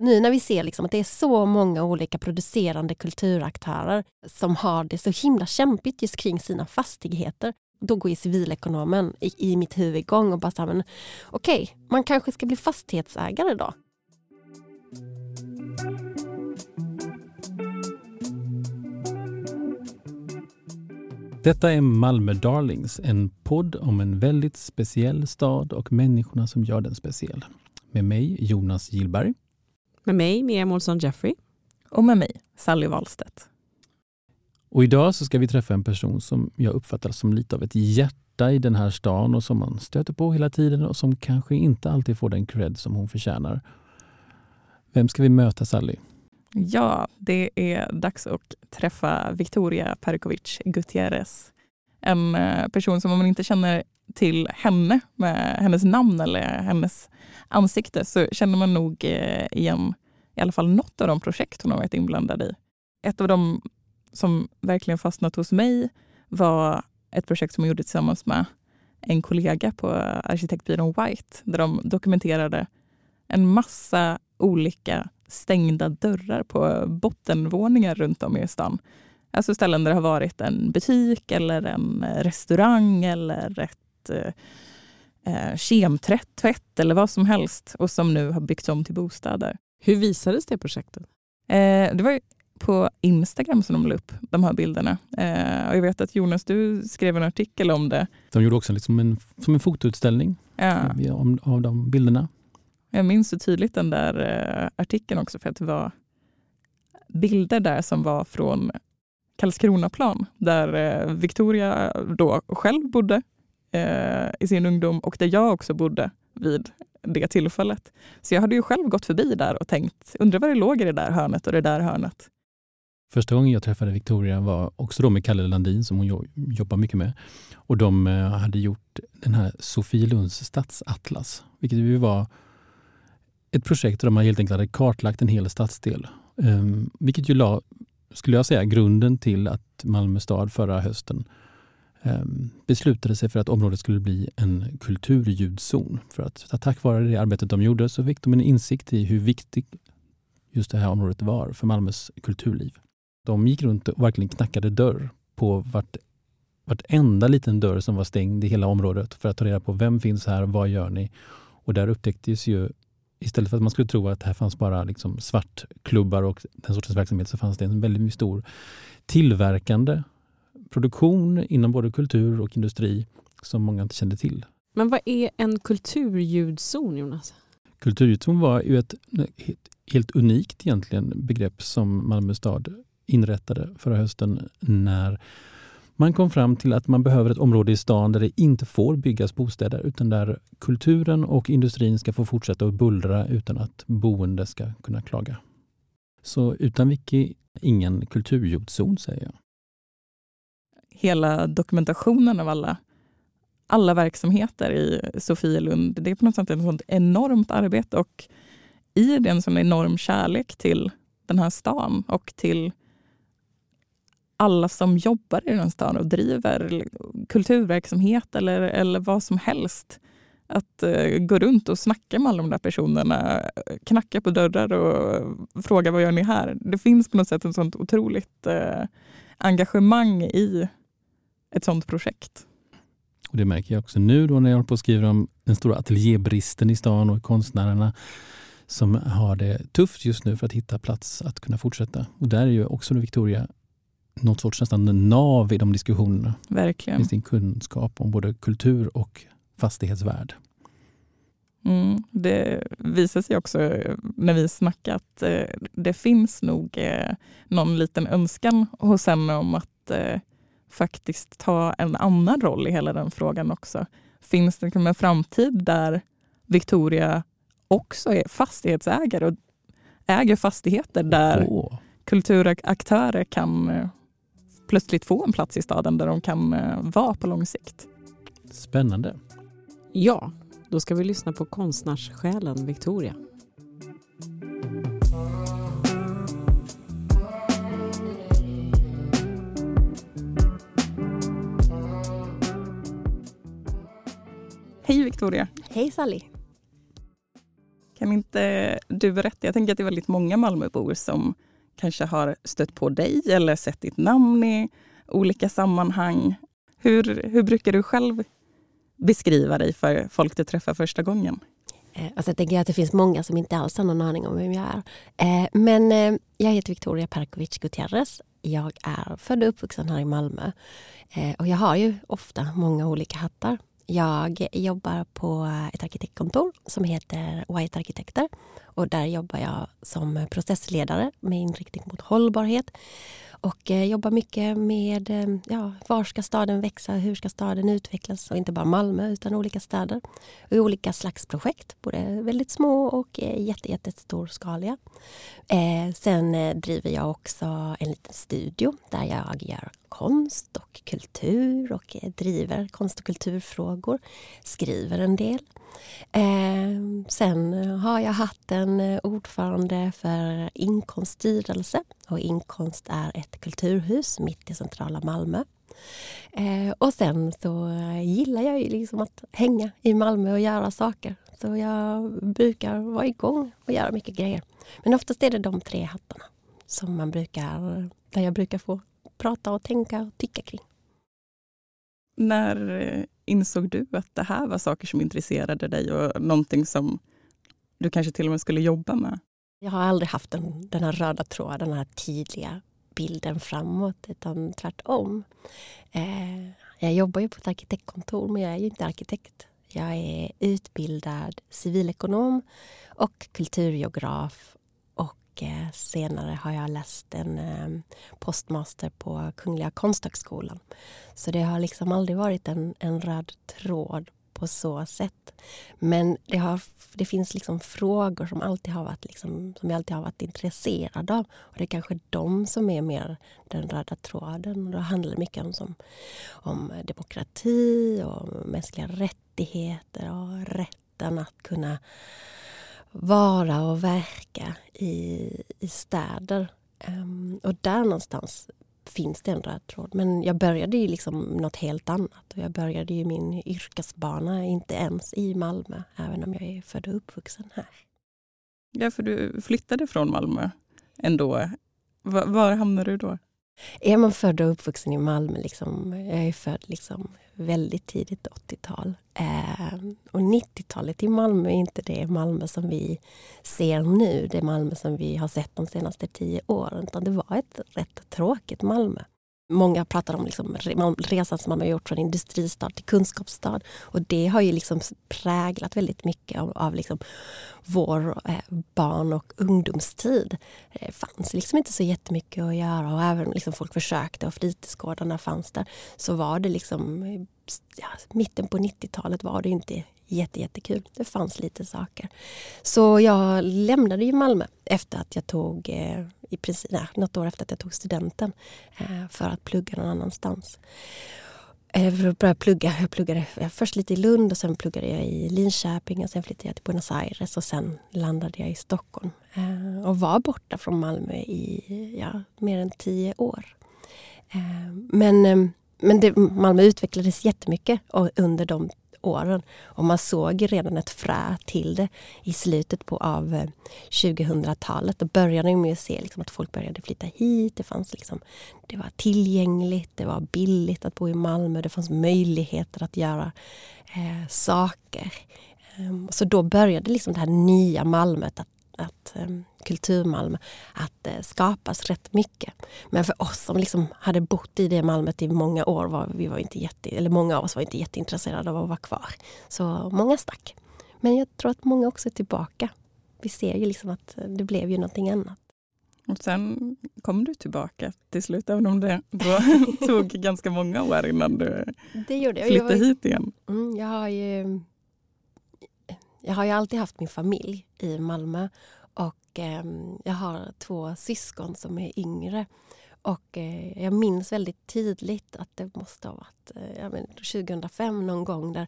Nu när vi ser liksom att det är så många olika producerande kulturaktörer som har det så himla kämpigt just kring sina fastigheter. Då går ju civilekonomen i, i mitt huvud igång och bara så okej, okay, man kanske ska bli fastighetsägare då. Detta är Malmö Darlings, en podd om en väldigt speciell stad och människorna som gör den speciell. Med mig Jonas Gillberg. Med mig Miriam Olsson Jeffrey. Och med mig Sally Wahlstedt. Och idag så ska vi träffa en person som jag uppfattar som lite av ett hjärta i den här stan och som man stöter på hela tiden och som kanske inte alltid får den cred som hon förtjänar. Vem ska vi möta Sally? Ja, det är dags att träffa Victoria Perkovic Gutierrez. En eh, person som om man inte känner till henne med hennes namn eller hennes ansikte så känner man nog eh, igen i alla fall något av de projekt hon har varit inblandad i. Ett av dem som verkligen fastnat hos mig var ett projekt som hon gjorde tillsammans med en kollega på arkitektbyrån White där de dokumenterade en massa olika stängda dörrar på bottenvåningar runt om i stan. Alltså ställen där det har varit en butik eller en restaurang eller ett eh, eh kemtvätt eller vad som helst och som nu har byggts om till bostäder. Hur visades det projektet? Eh, det var på Instagram som de la upp de här bilderna. Eh, och jag vet att Jonas, du skrev en artikel om det. De gjorde också liksom en, som en fotoutställning ja. av, av de bilderna. Jag minns så tydligt den där eh, artikeln också för att det var bilder där som var från Karlskronaplan där eh, Victoria då själv bodde eh, i sin ungdom och där jag också bodde vid det tillfället. Så jag hade ju själv gått förbi där och tänkt, undrar vad det låg i det där hörnet och det där hörnet. Första gången jag träffade Victoria var också då med Kalle Landin som hon jobbar mycket med. Och de eh, hade gjort den här Sofielunds stadsatlas, vilket ju var ett projekt där de helt enkelt hade kartlagt en hel stadsdel. Um, vilket ju la, skulle jag säga, grunden till att Malmö stad förra hösten ehm, beslutade sig för att området skulle bli en kulturljudzon. För att tack vare det arbetet de gjorde så fick de en insikt i hur viktigt just det här området var för Malmös kulturliv. De gick runt och verkligen knackade dörr på vart, vartenda liten dörr som var stängd i hela området för att ta reda på vem finns här, vad gör ni? Och där upptäcktes ju istället för att man skulle tro att här fanns bara liksom svartklubbar och den sortens verksamhet så fanns det en väldigt stor tillverkande produktion inom både kultur och industri som många inte kände till. Men vad är en kulturljudzon, Jonas? Kulturljudzon var ju ett helt unikt egentligen begrepp som Malmö stad inrättade förra hösten när man kom fram till att man behöver ett område i stan där det inte får byggas bostäder utan där kulturen och industrin ska få fortsätta att bullra utan att boende ska kunna klaga. Så utan Wiki, ingen kulturjordzon säger jag. Hela dokumentationen av alla, alla verksamheter i Sofielund, det är på något sätt ett sånt enormt arbete och i det en sån enorm kärlek till den här stan och till alla som jobbar i den stan och driver kulturverksamhet eller, eller vad som helst. Att eh, gå runt och snacka med alla de där personerna, knacka på dörrar och fråga vad gör ni här? Det finns på något sätt ett sånt otroligt eh, engagemang i ett sånt projekt. Och Det märker jag också nu då när jag håller på och skriver om den stora ateljébristen i stan och konstnärerna som har det tufft just nu för att hitta plats att kunna fortsätta. Och där är ju också Victoria något sorts nästan nav i de diskussionerna. Verkligen. Med sin kunskap om både kultur och fastighetsvärld. Mm, det visar sig också när vi snackat, eh, det finns nog eh, någon liten önskan hos henne om att eh, faktiskt ta en annan roll i hela den frågan också. Finns det liksom en framtid där Victoria också är fastighetsägare och äger fastigheter där oh. kulturaktörer kan plötsligt få en plats i staden där de kan eh, vara på lång sikt. Spännande. Ja, då ska vi lyssna på konstnärssjälen Victoria. Hej Victoria! Hej Sally! Kan inte du berättar, jag tänker att det är väldigt många Malmöbor som kanske har stött på dig eller sett ditt namn i olika sammanhang. Hur, hur brukar du själv beskriva dig för folk du träffar första gången? Eh, alltså jag tänker att det finns många som inte alls har någon aning om vem jag är. Eh, men eh, jag heter Victoria Perkovic Gutierrez. Jag är född och uppvuxen här i Malmö. Och jag har ju ofta många olika hattar. Jag jobbar på ett arkitektkontor som heter White Arkitekter. Och där jobbar jag som processledare med inriktning mot hållbarhet. Och eh, jobbar mycket med eh, ja, var ska staden växa, hur ska staden utvecklas och inte bara Malmö utan olika städer. Och I olika slags projekt, både väldigt små och eh, jätte, jättestorskaliga. Eh, sen eh, driver jag också en liten studio där jag gör konst och kultur och eh, driver konst och kulturfrågor. Skriver en del. Eh, sen har jag haft en eh, ordförande för inkomststyrelse och Inkonst är ett kulturhus mitt i centrala Malmö. Eh, och sen så gillar jag ju liksom att hänga i Malmö och göra saker. Så jag brukar vara igång och göra mycket grejer. Men oftast är det de tre hattarna som man brukar, där jag brukar få prata och tänka och tycka kring. När eh, insåg du att det här var saker som intresserade dig och någonting som du kanske till och med skulle jobba med? Jag har aldrig haft den, den här röda tråden, den här tydliga bilden framåt, utan tvärtom. Eh, jag jobbar ju på ett arkitektkontor, men jag är ju inte arkitekt. Jag är utbildad civilekonom och kulturgeograf senare har jag läst en eh, postmaster på Kungliga Konsthögskolan. Så det har liksom aldrig varit en, en röd tråd på så sätt. Men det, har, det finns liksom frågor som, alltid har varit liksom, som jag alltid har varit intresserad av. Och Det är kanske de som är mer den röda tråden. Och då handlar det mycket om, som, om demokrati och mänskliga rättigheter och rätten att kunna vara och verka i, i städer. Um, och där någonstans finns det en röd tråd. Men jag började ju liksom något helt annat. Och jag började ju min yrkesbana inte ens i Malmö, även om jag är född och uppvuxen här. Ja, för du flyttade från Malmö ändå. Var, var hamnade du då? Är man född och uppvuxen i Malmö, liksom, jag är född liksom väldigt tidigt 80-tal. Eh, och 90-talet i Malmö är inte det Malmö som vi ser nu, det Malmö som vi har sett de senaste tio åren. Utan det var ett rätt tråkigt Malmö. Många pratar om liksom resan som man har gjort från industristad till kunskapsstad. Och det har ju liksom präglat väldigt mycket av, av liksom vår eh, barn och ungdomstid. Det fanns liksom inte så jättemycket att göra och även liksom folk försökte och fritidsgårdarna fanns där. Så var det liksom, ja, mitten på 90-talet var det inte jätte, jättekul. Det fanns lite saker. Så jag lämnade ju Malmö efter att jag tog, eh, i princip, nej, något år efter att jag tog studenten eh, för att plugga någon annanstans. Eh, jag började plugga. Jag pluggade eh, först lite i Lund och sen pluggade jag i Linköping och sen flyttade jag till Buenos Aires och sen landade jag i Stockholm. Eh, och var borta från Malmö i ja, mer än tio år. Eh, men ehm, men det, Malmö utvecklades jättemycket under de åren. Och man såg redan ett frö till det i slutet på av eh, 2000-talet. Då började man att se liksom att folk började flytta hit. Det, fanns liksom, det var tillgängligt, det var billigt att bo i Malmö. Det fanns möjligheter att göra eh, saker. Ehm, så då började liksom det här nya Malmöt att att um, Kulturmalmö, att uh, skapas rätt mycket. Men för oss som liksom hade bott i det Malmöt i många år, var, vi var inte jätte, eller många av oss var inte jätteintresserade av att vara kvar. Så många stack. Men jag tror att många också är tillbaka. Vi ser ju liksom att det blev ju någonting annat. Och sen kom du tillbaka till slut, även om det tog ganska många år innan du flyttade jag hit igen. Mm, jag har ju jag har ju alltid haft min familj i Malmö och eh, jag har två syskon som är yngre. Och eh, jag minns väldigt tydligt att det måste ha varit eh, men, 2005 någon gång där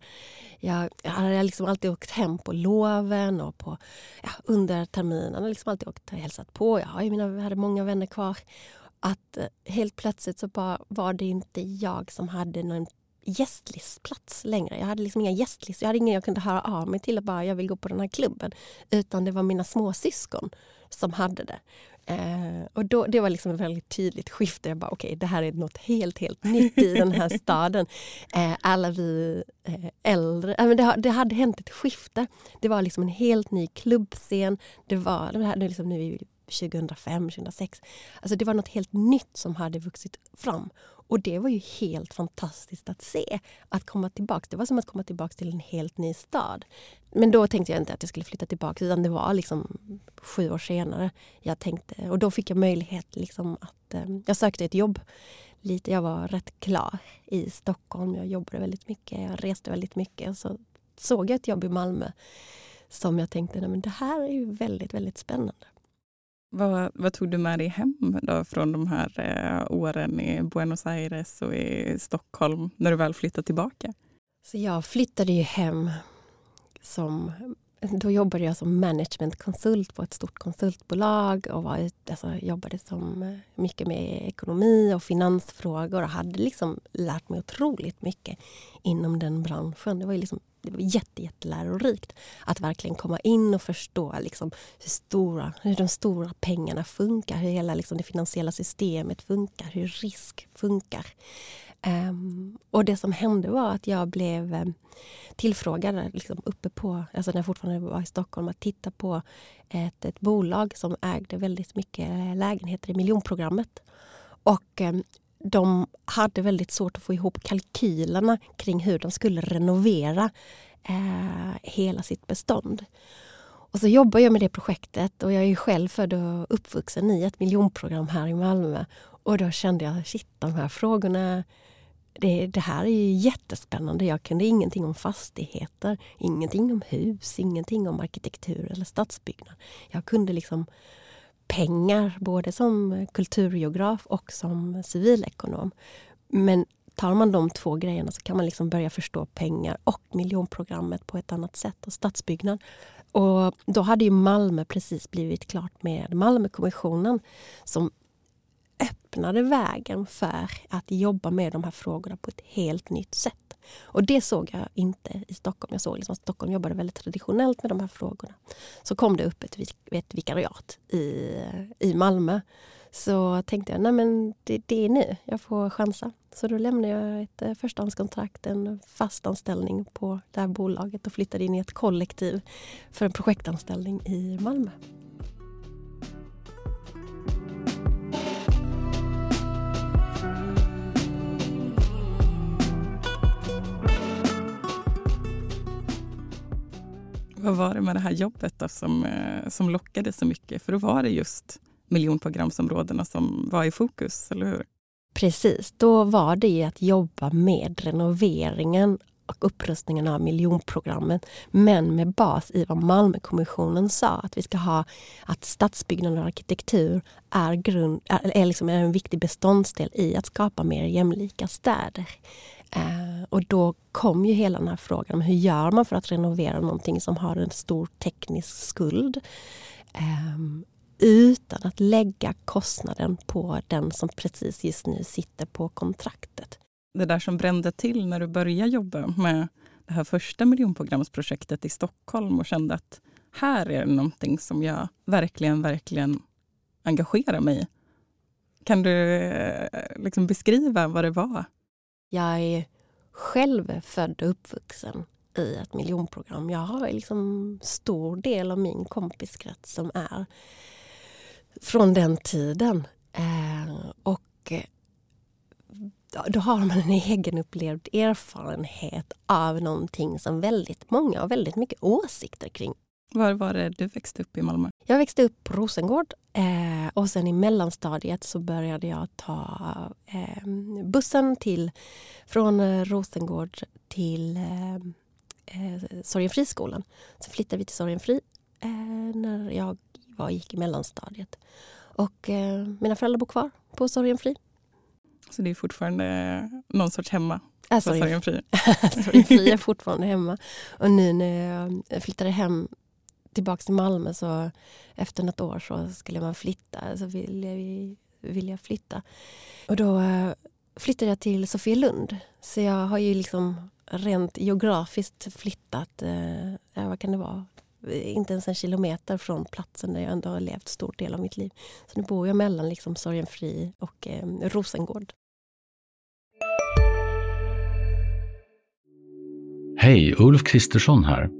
jag, jag hade liksom alltid åkt hem på loven och på, ja, under terminen. liksom alltid åkt och hälsat på. Jag, har mina, jag hade många vänner kvar. Att eh, helt plötsligt så bara var det inte jag som hade någon gästlistplats längre. Jag hade liksom inga gästlistor. Jag hade ingen jag kunde höra av mig till och bara jag vill gå på den här klubben. Utan det var mina småsyskon som hade det. Eh, och då, det var liksom ett väldigt tydligt skifte. Jag bara, okej, okay, det här är något helt, helt nytt i den här staden. Eh, alla vi eh, äldre, äh, men det, det, hade hänt ett skifte. Det var liksom en helt ny klubbscen. Det var, det här, det liksom nu 2005, 2006. Alltså det var något helt nytt som hade vuxit fram. Och det var ju helt fantastiskt att se. Att komma tillbaka. Det var som att komma tillbaka till en helt ny stad. Men då tänkte jag inte att jag skulle flytta tillbaka utan det var liksom sju år senare jag tänkte. Och då fick jag möjlighet liksom att... Eh, jag sökte ett jobb. Lite, jag var rätt klar i Stockholm. Jag jobbade väldigt mycket. Jag reste väldigt mycket. Så såg jag ett jobb i Malmö som jag tänkte, nej, men det här är ju väldigt, väldigt spännande. Vad, vad, tog du med dig hem då från de här eh, åren i Buenos Aires och i Stockholm när du väl flyttade tillbaka? Så jag flyttade ju hem som... Då jobbade jag som managementkonsult på ett stort konsultbolag och var ut, alltså, jobbade som eh, mycket med ekonomi och finansfrågor och hade liksom lärt mig otroligt mycket inom den branschen. Det var ju liksom det var jätte, jättelärorikt att verkligen komma in och förstå liksom hur, stora, hur de stora pengarna funkar, hur hela liksom det finansiella systemet funkar, hur risk funkar. Um, och det som hände var att jag blev um, tillfrågad liksom uppe på, alltså när jag fortfarande var i Stockholm, att titta på ett, ett bolag som ägde väldigt mycket eh, lägenheter i miljonprogrammet. Och um, de hade väldigt svårt att få ihop kalkylerna kring hur de skulle renovera eh, hela sitt bestånd. Och så jobbar jag med det projektet och jag är själv född och uppvuxen i ett miljonprogram här i Malmö. Och då kände jag, shit de här frågorna, det, det här är ju jättespännande. Jag kunde ingenting om fastigheter, ingenting om hus, ingenting om arkitektur eller stadsbyggnad. Jag kunde liksom pengar, både som kulturgeograf och som civilekonom. Men tar man de två grejerna så kan man liksom börja förstå pengar och miljonprogrammet på ett annat sätt och stadsbyggnad. Och då hade ju Malmö precis blivit klart med Malmökommissionen som öppnade vägen för att jobba med de här frågorna på ett helt nytt sätt. Och det såg jag inte i Stockholm. Jag såg liksom att Stockholm jobbade väldigt traditionellt med de här frågorna. Så kom det upp ett, ett vikariat i, i Malmö. Så tänkte jag, nej men det, det är nu, jag får chansa. Så då lämnade jag ett eh, förstahandskontrakt, en fast anställning på det här bolaget och flyttade in i ett kollektiv för en projektanställning i Malmö. Vad var det med det här jobbet då som, eh, som lockade så mycket? För då var det just miljonprogramsområdena som var i fokus, eller hur? Precis, då var det att jobba med renoveringen och upprustningen av miljonprogrammet men med bas i vad Malmökommissionen sa att vi ska ha att stadsbyggnad och arkitektur är, grund, är, är liksom en viktig beståndsdel i att skapa mer jämlika städer. Eh, och då kom ju hela den här frågan om hur gör man för att renovera någonting som har en stor teknisk skuld eh, utan att lägga kostnaden på den som precis just nu sitter på kontraktet. Det där som brände till när du började jobba med det här första miljonprogramsprojektet i Stockholm och kände att här är det någonting som jag verkligen, verkligen engagerar mig i. Kan du eh, liksom beskriva vad det var? Jag är själv född och uppvuxen i ett miljonprogram. Jag har liksom stor del av min kompiskrets som är från den tiden. Eh, och då har man en egenupplevd erfarenhet av någonting som väldigt många har väldigt mycket åsikter kring. Var var det du växte upp i Malmö? Jag växte upp på Rosengård eh, och sen i mellanstadiet så började jag ta eh, bussen till, från eh, Rosengård till eh, eh, Sorgenfriskolan. Sen flyttade vi till Sorgenfri eh, när jag var, gick i mellanstadiet. Och eh, mina föräldrar bor kvar på Sorgenfri. Så det är fortfarande någon sorts hemma? Sorgenfri. Sorgenfri är fortfarande hemma. Och nu när jag flyttade hem tillbaka till Malmö så efter något år så skulle man flytta. Så ville, vi, ville jag flytta. Och då eh, flyttade jag till Sofielund. Så jag har ju liksom rent geografiskt flyttat, eh, ja, vad kan det vara, inte ens en kilometer från platsen där jag ändå har levt stor del av mitt liv. Så nu bor jag mellan liksom Sorgenfri och eh, Rosengård. Hej, Ulf Kristersson här.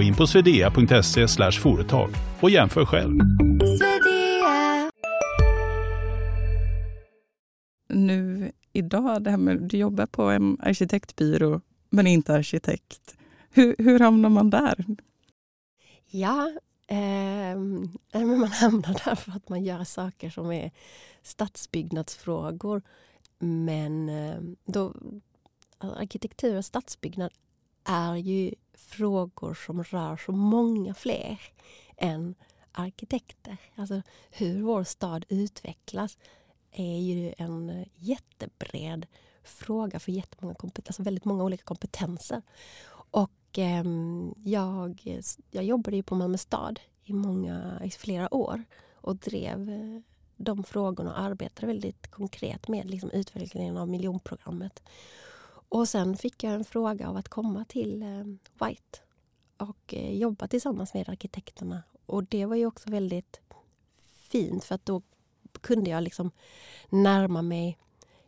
Gå in på swedea.se företag och jämför själv. Nu idag, det här med du jobbar på en arkitektbyrå men inte arkitekt. Hur, hur hamnar man där? Ja, eh, man hamnar där för att man gör saker som är stadsbyggnadsfrågor. Men eh, då, arkitektur och stadsbyggnad är ju frågor som rör så många fler än arkitekter. Alltså hur vår stad utvecklas är ju en jättebred fråga för jättemånga alltså väldigt många olika kompetenser. Och eh, jag, jag jobbade ju på Malmö stad i, många, i flera år och drev eh, de frågorna och arbetade väldigt konkret med liksom, utvecklingen av miljonprogrammet. Och sen fick jag en fråga av att komma till eh, White och eh, jobba tillsammans med arkitekterna. Och det var ju också väldigt fint för att då kunde jag liksom närma mig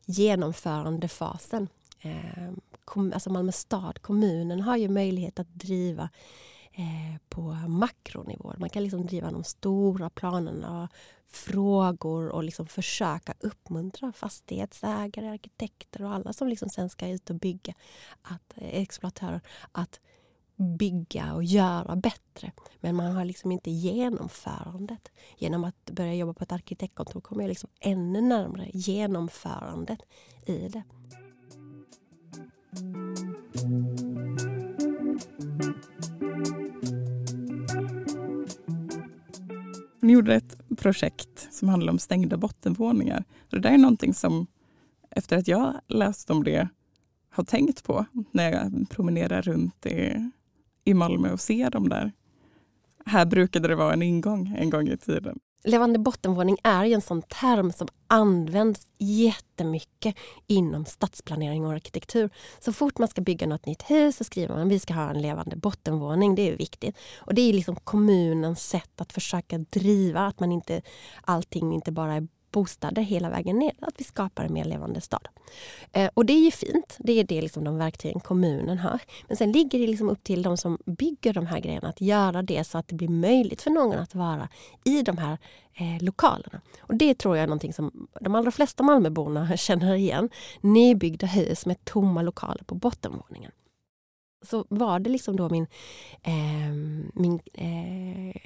genomförandefasen. Eh, alltså Malmö stad, kommunen, har ju möjlighet att driva eh, på makronivå. Man kan liksom driva de stora planerna, frågor och liksom försöka uppmuntra fastighetsägare, arkitekter och alla som liksom sen ska ut och bygga, att, eh, exploatörer, att bygga och göra bättre. Men man har liksom inte genomförandet. Genom att börja jobba på ett arkitektkontor kommer jag liksom ännu närmare genomförandet i det. Hon gjorde ett projekt som handlar om stängda bottenvåningar. Det där är någonting som, efter att jag läst om det, har tänkt på när jag promenerar runt i i Malmö och ser dem där. Här brukade det vara en ingång en gång i tiden. Levande bottenvåning är en sån term som används jättemycket inom stadsplanering och arkitektur. Så fort man ska bygga något nytt hus så skriver man att vi ska ha en levande bottenvåning. Det är viktigt. Och Det är liksom kommunens sätt att försöka driva att man inte allting inte bara är bostäder hela vägen ner. Att vi skapar en mer levande stad. Eh, och det är ju fint. Det är det liksom de verktygen kommunen har. Men sen ligger det liksom upp till de som bygger de här grejerna att göra det så att det blir möjligt för någon att vara i de här eh, lokalerna. Och Det tror jag är någonting som de allra flesta Malmöborna känner igen. Nybyggda hus med tomma lokaler på bottenvåningen så var det liksom då min, eh, min eh,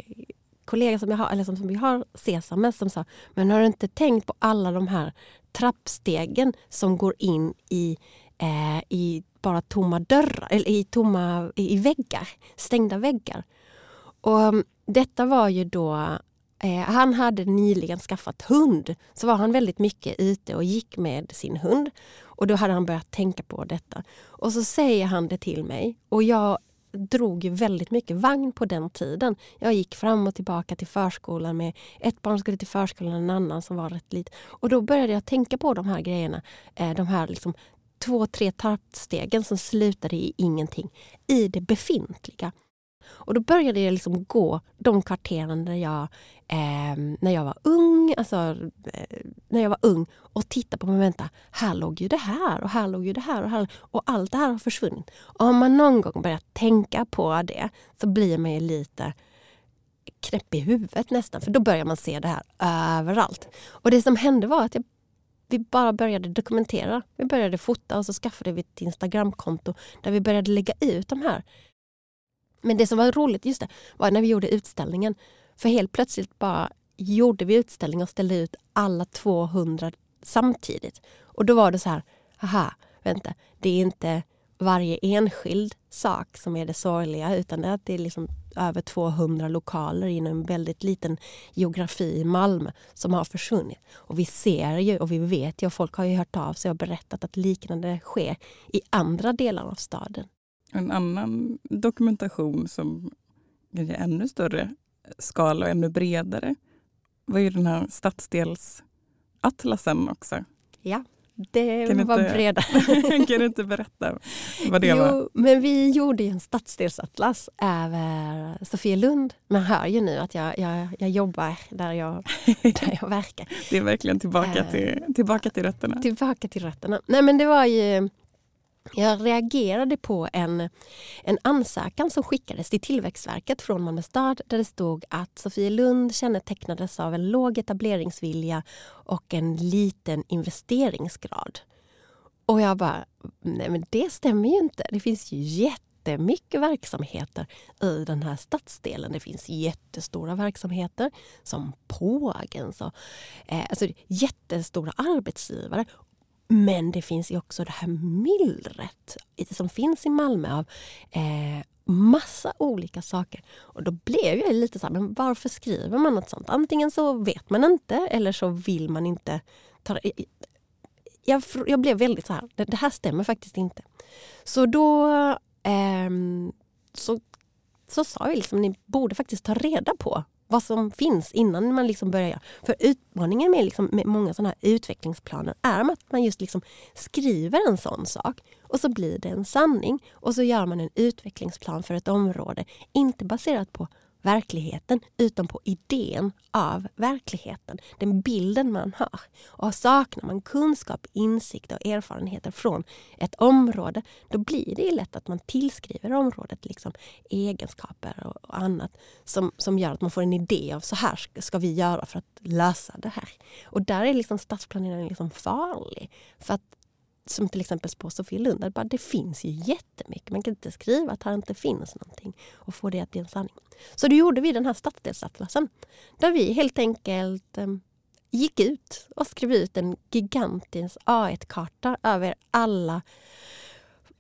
kollega som, jag har, eller som, som vi har Sesame som sa, men har du inte tänkt på alla de här trappstegen som går in i, eh, i bara tomma dörrar, eller i, tomma, i väggar, stängda väggar. Och um, Detta var ju då eh, han hade nyligen skaffat hund. Så var han väldigt mycket ute och gick med sin hund. Och då hade han börjat tänka på detta. Och så säger han det till mig. Och jag drog ju väldigt mycket vagn på den tiden. Jag gick fram och tillbaka till förskolan med ett barn skulle till förskolan och en annan som var rätt liten. Och då började jag tänka på de här grejerna. Eh, de här liksom två, tre trappstegen som slutade i ingenting. I det befintliga. Och då började jag liksom gå de kvarteren där jag, eh, när jag var ung, alltså, eh, när jag var ung och titta på, men vänta, här låg ju det här och här låg ju det här och, här, och allt det här har försvunnit. Och om man någon gång börjar tänka på det så blir man ju lite knäpp i huvudet nästan, för då börjar man se det här överallt. Och det som hände var att jag vi bara började dokumentera. Vi började fota och så skaffade vi ett Instagramkonto där vi började lägga ut de här men det som var roligt just det, var när vi gjorde utställningen. För helt plötsligt bara gjorde vi utställningen och ställde ut alla 200 samtidigt. Och då var det så här, aha, vänta, det är inte varje enskild sak som är det sorgliga utan det är att det är liksom över 200 lokaler inom en väldigt liten geografi i Malmö som har försvunnit. Och vi ser ju och vi vet ju och folk har ju hört av sig och berättat att liknande sker i andra delar av staden. En annan dokumentation som är ännu större skala och ännu bredare var ju den här stadsdelsatlasen också. Ja, det Kan var inte- breda. kan du inte berätta vad det jo, var? men vi gjorde ju en stadsdelsatlas över Sofielund. Man hör ju nu att jag, jag, jag jobbar där jag, där jag verkar. Det är verkligen tillbaka, Eh. till, tillbaka till rötterna. Tillbaka till rötterna. Nej men det var ju... Jag reagerade på en, en ansökan som skickades till Tillväxtverket från Malmö stad där det stod att Sofielund kännetecknades av en låg etableringsvilja och en liten investeringsgrad. Och jag bara, nej men det stämmer ju inte. Det finns ju jättemycket verksamheter i den här stadsdelen. Det finns jättestora verksamheter som Pågens och eh, alltså jättestora arbetsgivare. Men det finns ju också det här myllret som finns i Malmö av eh, massa olika saker. Och då blev jag lite så här, men varför skriver man något sånt? Antingen så vet man inte eller så vill man inte ta jag, jag blev väldigt så här, det, det här stämmer faktiskt inte. Så då eh, så, så sa vi liksom, ni borde faktiskt ta reda på vad som finns innan man liksom börjar. göra. För utmaningen med, liksom, med många sådana här utvecklingsplaner är att man just liksom skriver en sån sak och så blir det en sanning och så gör man en utvecklingsplan för ett område. Inte baserat på verkligheten utan på idén av verkligheten. Den bilden man har. Och saknar man kunskap, insikt och erfarenheter från ett område då blir det lätt att man tillskriver området liksom egenskaper och, och annat som, som gör att man får en idé av så här ska, ska vi göra för att lösa det här. Och där är liksom stadsplaneringen liksom farlig. För att som till exempel på Sofielund, där bara, det finns ju jättemycket. Man kan inte skriva att här inte finns någonting och få det att bli en sanning. Så då gjorde vi den här stadsdelsatlasen där vi helt enkelt eh, gick ut och skrev ut en gigantisk A1-karta över alla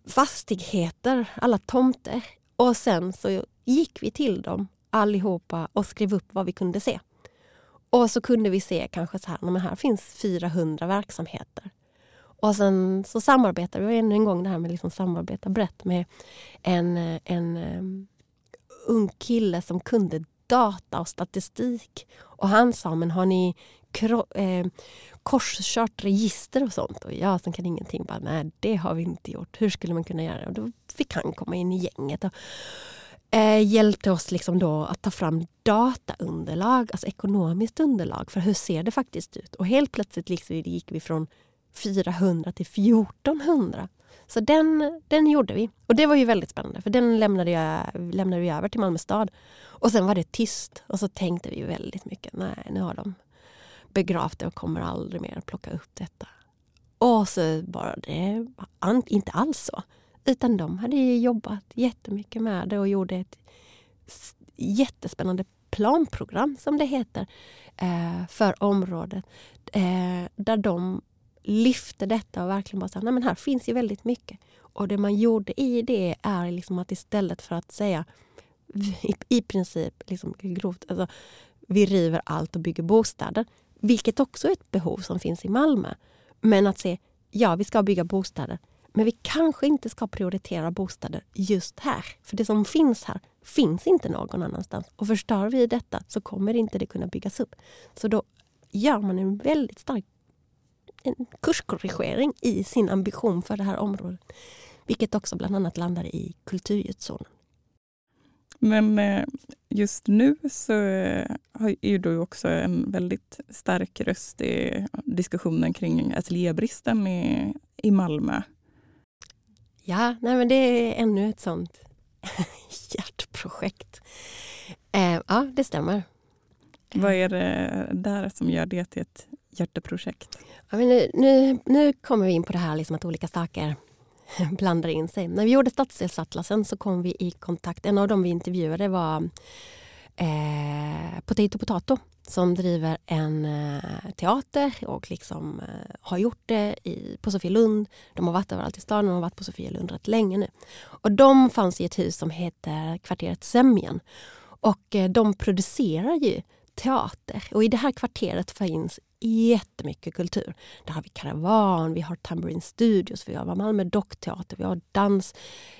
fastigheter, alla tomter. Och sen så gick vi till dem allihopa och skrev upp vad vi kunde se. Och så kunde vi se kanske så här, men här finns 400 verksamheter. Och sen så samarbetade vi ännu en gång det här med liksom samarbeta brett med en, en um, ung kille som kunde data och statistik. Och han sa, men har ni kro, eh, korskört register och sånt? Och jag som kan ingenting, bara, nej det har vi inte gjort. Hur skulle man kunna göra det? Och då fick han komma in i gänget. Och, eh, hjälpte oss liksom då att ta fram dataunderlag, alltså ekonomiskt underlag för hur ser det faktiskt ut. Och helt plötsligt liksom gick vi från 400 till 1400. Så den, den gjorde vi. Och det var ju väldigt spännande för den lämnade, jag, lämnade vi över till Malmö stad. Och sen var det tyst och så tänkte vi väldigt mycket, nej nu har de begravt det och kommer aldrig mer plocka upp detta. Och så var det inte alls så. Utan de hade ju jobbat jättemycket med det och gjorde ett jättespännande planprogram som det heter eh, för området. Eh, där de lyfte detta och verkligen bara sa, nej men här finns ju väldigt mycket. Och det man gjorde i det är liksom att istället för att säga i, i princip liksom grovt, alltså, vi river allt och bygger bostäder. Vilket också är ett behov som finns i Malmö. Men att se, ja vi ska bygga bostäder. Men vi kanske inte ska prioritera bostäder just här. För det som finns här finns inte någon annanstans. Och förstör vi detta så kommer inte det kunna byggas upp. Så då gör man en väldigt stark en kurskorrigering i sin ambition för det här området. Vilket också bland annat landar i kulturljudzonen. Men eh, just nu så eh, är du också en väldigt stark röst i diskussionen kring ateljébristen i, i Malmö. Ja, nej men det är ännu ett sånt hjärtprojekt. Eh, ja, det stämmer. Vad är det där som gör det till ett hjärteprojekt? Ja, men nu, nu, nu kommer vi in på det här liksom att olika saker blandar in sig. När vi gjorde stadsdelsatlasen så kom vi i kontakt, en av dem vi intervjuade var eh, Potato Potato som driver en eh, teater och liksom eh, har gjort det i, på Sofielund. De har varit överallt i staden, de har varit på Sofielund rätt länge nu. Och de fanns i ett hus som heter kvarteret Sämjan. Och eh, de producerar ju teater och i det här kvarteret finns jättemycket kultur. Där har vi Karavan, vi har Tambourine Studios, vi har Malmö Dockteater, vi har dans.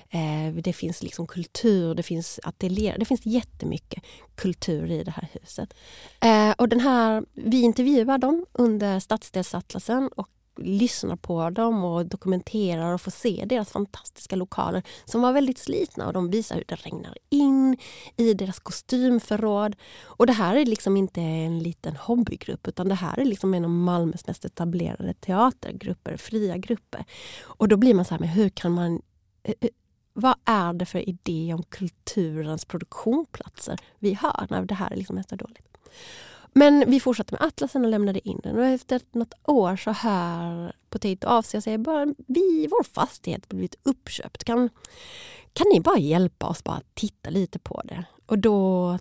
Eh, det finns liksom kultur, det finns ateljéer, det finns jättemycket kultur i det här huset. Eh, och den här, vi intervjuar dem under stadsdelsatlasen och lyssnar på dem och dokumenterar och får se deras fantastiska lokaler som var väldigt slitna och de visar hur det regnar in i deras kostymförråd. Och det här är liksom inte en liten hobbygrupp utan det här är liksom en av Malmös mest etablerade teatergrupper, fria grupper. Och då blir man så här, men hur kan man eh, eh, vad är det för idé om kulturens produktionsplatser vi har när det här är liksom är dåligt? Men vi fortsatte med atlasen och lämnade in den och efter något år så hör Potato av sig och säger bara vi, vår fastighet blivit uppköpt. Kan, kan ni bara hjälpa oss bara titta lite på det? Och då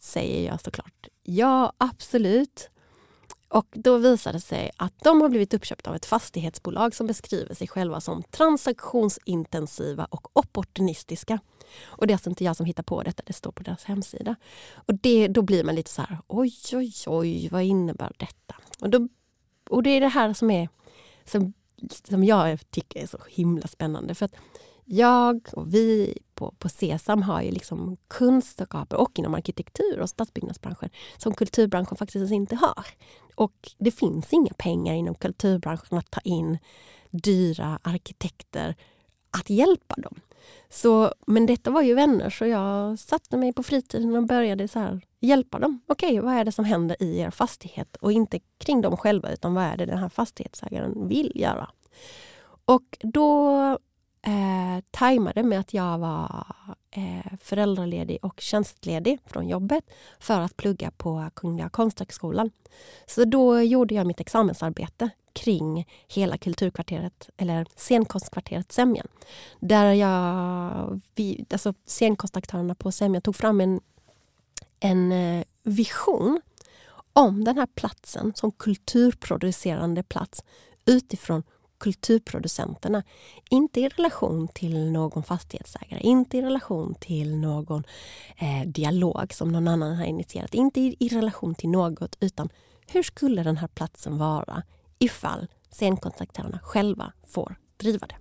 säger jag såklart ja, absolut. Och då visade det sig att de har blivit uppköpta av ett fastighetsbolag som beskriver sig själva som transaktionsintensiva och opportunistiska. Och det är alltså inte jag som hittar på detta, det står på deras hemsida. Och det, då blir man lite så här, oj, oj, oj, vad innebär detta? Och, då, och det är det här som är som, som jag tycker är så himla spännande. För att jag och vi på, på Sesam har ju liksom kunskaper och inom arkitektur och stadsbyggnadsbranschen som kulturbranschen faktiskt inte har. Och det finns inga pengar inom kulturbranschen att ta in dyra arkitekter att hjälpa dem. Så, men detta var ju vänner så jag satte mig på fritiden och började så här, hjälpa dem. Okej, okay, vad är det som händer i er fastighet? Och inte kring dem själva utan vad är det den här fastighetsägaren vill göra? Och då eh, tajmade med att jag var Eh, föräldraledig och tjänstledig från jobbet för att plugga på Kungliga Konsthögskolan. Så då gjorde jag mitt examensarbete kring hela kulturkvarteret, eller scenkonstkvarteret Sämjan. Där jag, vi, alltså scenkonstaktörerna på Sämjan tog fram en, en eh, vision om den här platsen som kulturproducerande plats utifrån kulturproducenterna. Inte i relation till någon fastighetsägare, inte i relation till någon eh, dialog som någon annan har initierat. Inte i, i relation till något utan hur skulle den här platsen vara ifall scenkontaktörerna själva får driva det.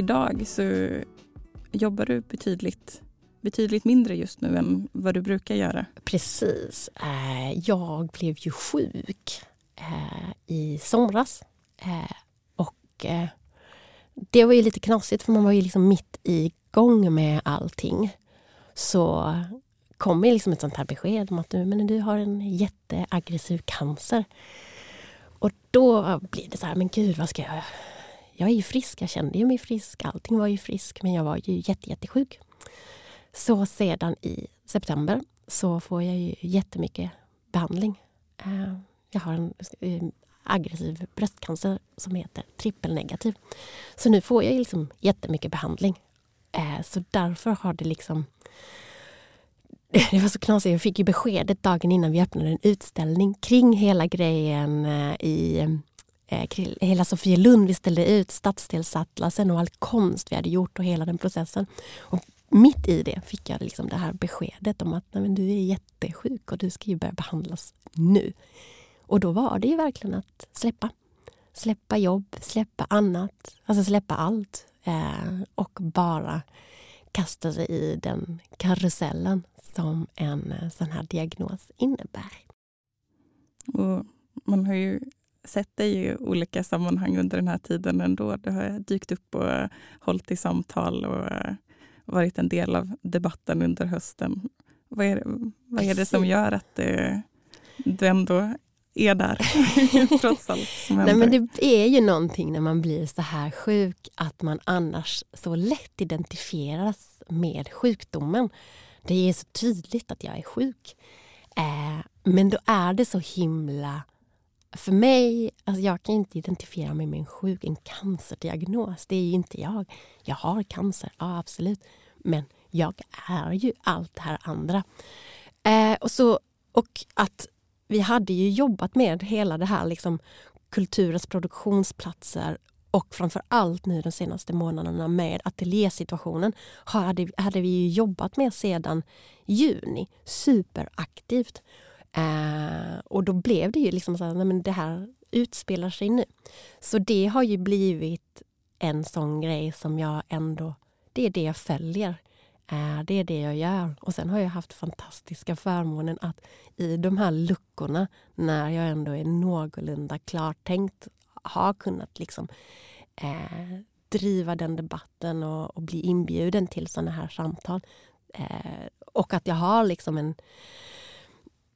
Idag så jobbar du betydligt, betydligt mindre just nu än vad du brukar göra. Precis. Eh, jag blev ju sjuk eh, i somras. Eh, och det var ju lite knasigt för man var ju liksom mitt igång med allting. Så kom liksom ett sånt här besked om att du, men du har en jätteaggressiv cancer. Och då blir det så här, men gud vad ska jag göra? Jag är ju frisk, jag kände ju mig frisk, allting var ju frisk men jag var ju jätte, jättesjuk. Så sedan i september så får jag ju jättemycket behandling. Eh, jag har en eh, aggressiv bröstcancer som heter trippelnegativ. Så nu får jag liksom jättemycket behandling. Eh, så därför har det liksom... Det var så knasigt, jag fick ju beskedet dagen innan vi öppnade en utställning kring hela grejen i Eh, hela Sofielund. Vi ställde ut stadsdelsatlasen och all konst vi hade gjort och hela den processen. Och mitt i det fick jag liksom det här beskedet om att nej, men du är jättesjuk och du ska ju börja behandlas nu. Och då var det ju verkligen att släppa. Släppa jobb, släppa annat, alltså släppa allt. Eh, och bara kasta sig i den karusellen som en eh, sån här diagnos innebär. Och man har ju sett dig i olika sammanhang under den här tiden ändå. Du har dykt upp och hållit i samtal och eh, varit en del av debatten under hösten. Vad är, vad är det som gör att det, du ändå är där, trots allt som händer. Nej, men det är ju någonting när man blir så här sjuk att man annars så lätt identifieras med sjukdomen. Det är så tydligt att jag är sjuk. Eh, men då är det så himla... För mig, alltså jag kan inte identifiera mig med en sjuk, en cancerdiagnos. Det är ju inte jag. Jag har cancer, ja absolut. Men jag är ju allt det här andra. Eh, och, så, och att vi hade ju jobbat med hela det här liksom, kulturens produktionsplatser och framför allt nu de senaste månaderna med ateljésituationen hade, hade vi jobbat med sedan juni superaktivt. Eh, och då blev det ju liksom så att men det här utspelar sig nu. Så det har ju blivit en sån grej som jag ändå, det är det jag följer. Eh, det är det jag gör. Och sen har jag haft fantastiska förmånen att i de här luckorna, när jag ändå är någorlunda klartänkt, har kunnat liksom eh, driva den debatten och, och, bli inbjuden till såna här samtal. Eh, och att jag har liksom en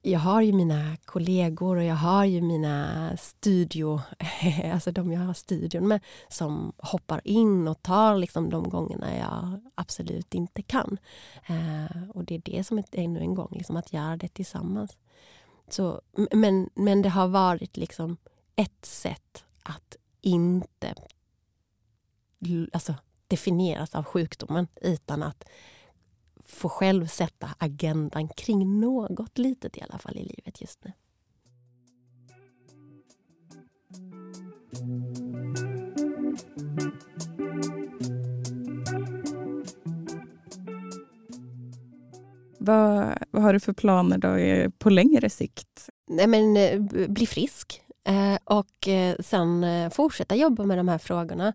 jag har ju mina kollegor och jag har ju mina studio, alltså de jag har studion med, som hoppar in och tar liksom de gångerna jag absolut inte kan. Eh, och det är det som är ännu en gång, liksom att göra det tillsammans. Så, men, men det har varit liksom ett sätt att inte alltså, definieras av sjukdomen utan att få själv sätta agendan kring något litet i alla fall i livet just nu. Vad, vad har du för planer då på längre sikt? Nej, men, eh, bli frisk eh, och eh, sen fortsätta jobba med de här frågorna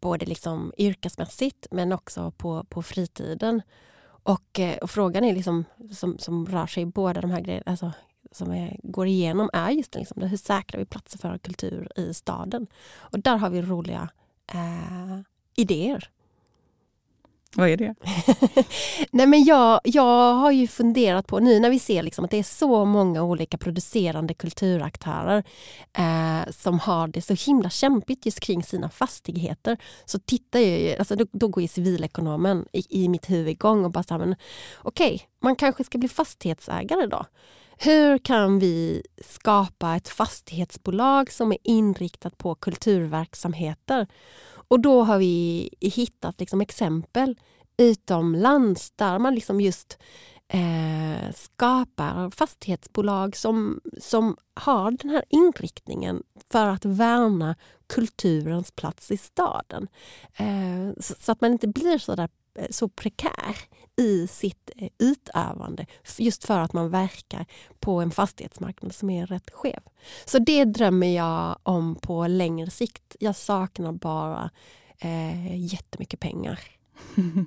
både liksom yrkesmässigt men också på, på fritiden. Och, eh, och frågan är liksom, som, som rör sig i båda de här grejerna, alltså, som är, går igenom är just liksom, hur säkrar vi platser för kultur i staden? Och där har vi roliga eh, idéer. Vad är det? Nej, men jag, jag har ju funderat på, nu när vi ser liksom att det är så många olika producerande kulturaktörer eh, som har det så himla kämpigt just kring sina fastigheter, så tittar jag alltså då, då går ju civilekonomen i, i mitt huvud igång och bara så okej, okay, man kanske ska bli fastighetsägare då. Hur kan vi skapa ett fastighetsbolag som är inriktat på kulturverksamheter? Och då har vi hittat liksom exempel utomlands där man liksom just eh, skapar fastighetsbolag som, som har den här inriktningen för att värna kulturens plats i staden. Eh, så, så, att man inte blir så där så prekär i sitt eh, utövande just för att man verkar på en fastighetsmarknad som är rätt skev. Så det drömmer jag om på längre sikt. Jag saknar bara eh, jättemycket pengar.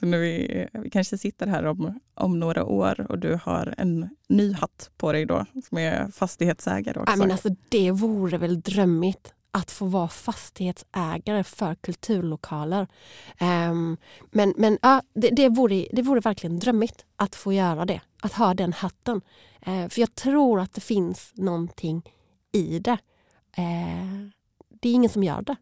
Så när vi, vi kanske sitter här om, om några år och du har en ny hatt på dig då som är fastighetsägare också. Ja, men alltså, det vore väl drömmigt att få vara fastighetsägare för kulturlokaler. Um, men men ja, det, det, vore, det vore verkligen drömmigt att få göra det, att ha den hatten. Uh, för jag tror att det finns någonting i det. Uh, det är ingen som gör det.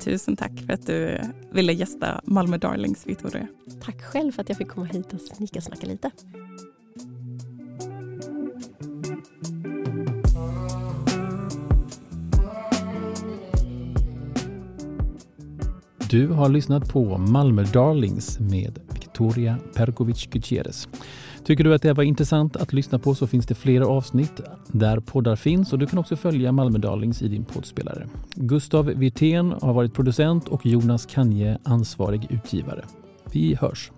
Tusen tack för att du ville gästa Malmö Darlings, Victoria. Tack själv för att jag fick komma hit och snickersnacka lite. Du har lyssnat på Malmö Darlings med Victoria Perkovic Gutierrez. Tycker du att det var intressant att lyssna på så finns det flera avsnitt där poddar finns och du kan också följa Malmö Darlings i din poddspelare. Gustav Wirtén har varit producent och Jonas Kanje ansvarig utgivare. Vi hörs!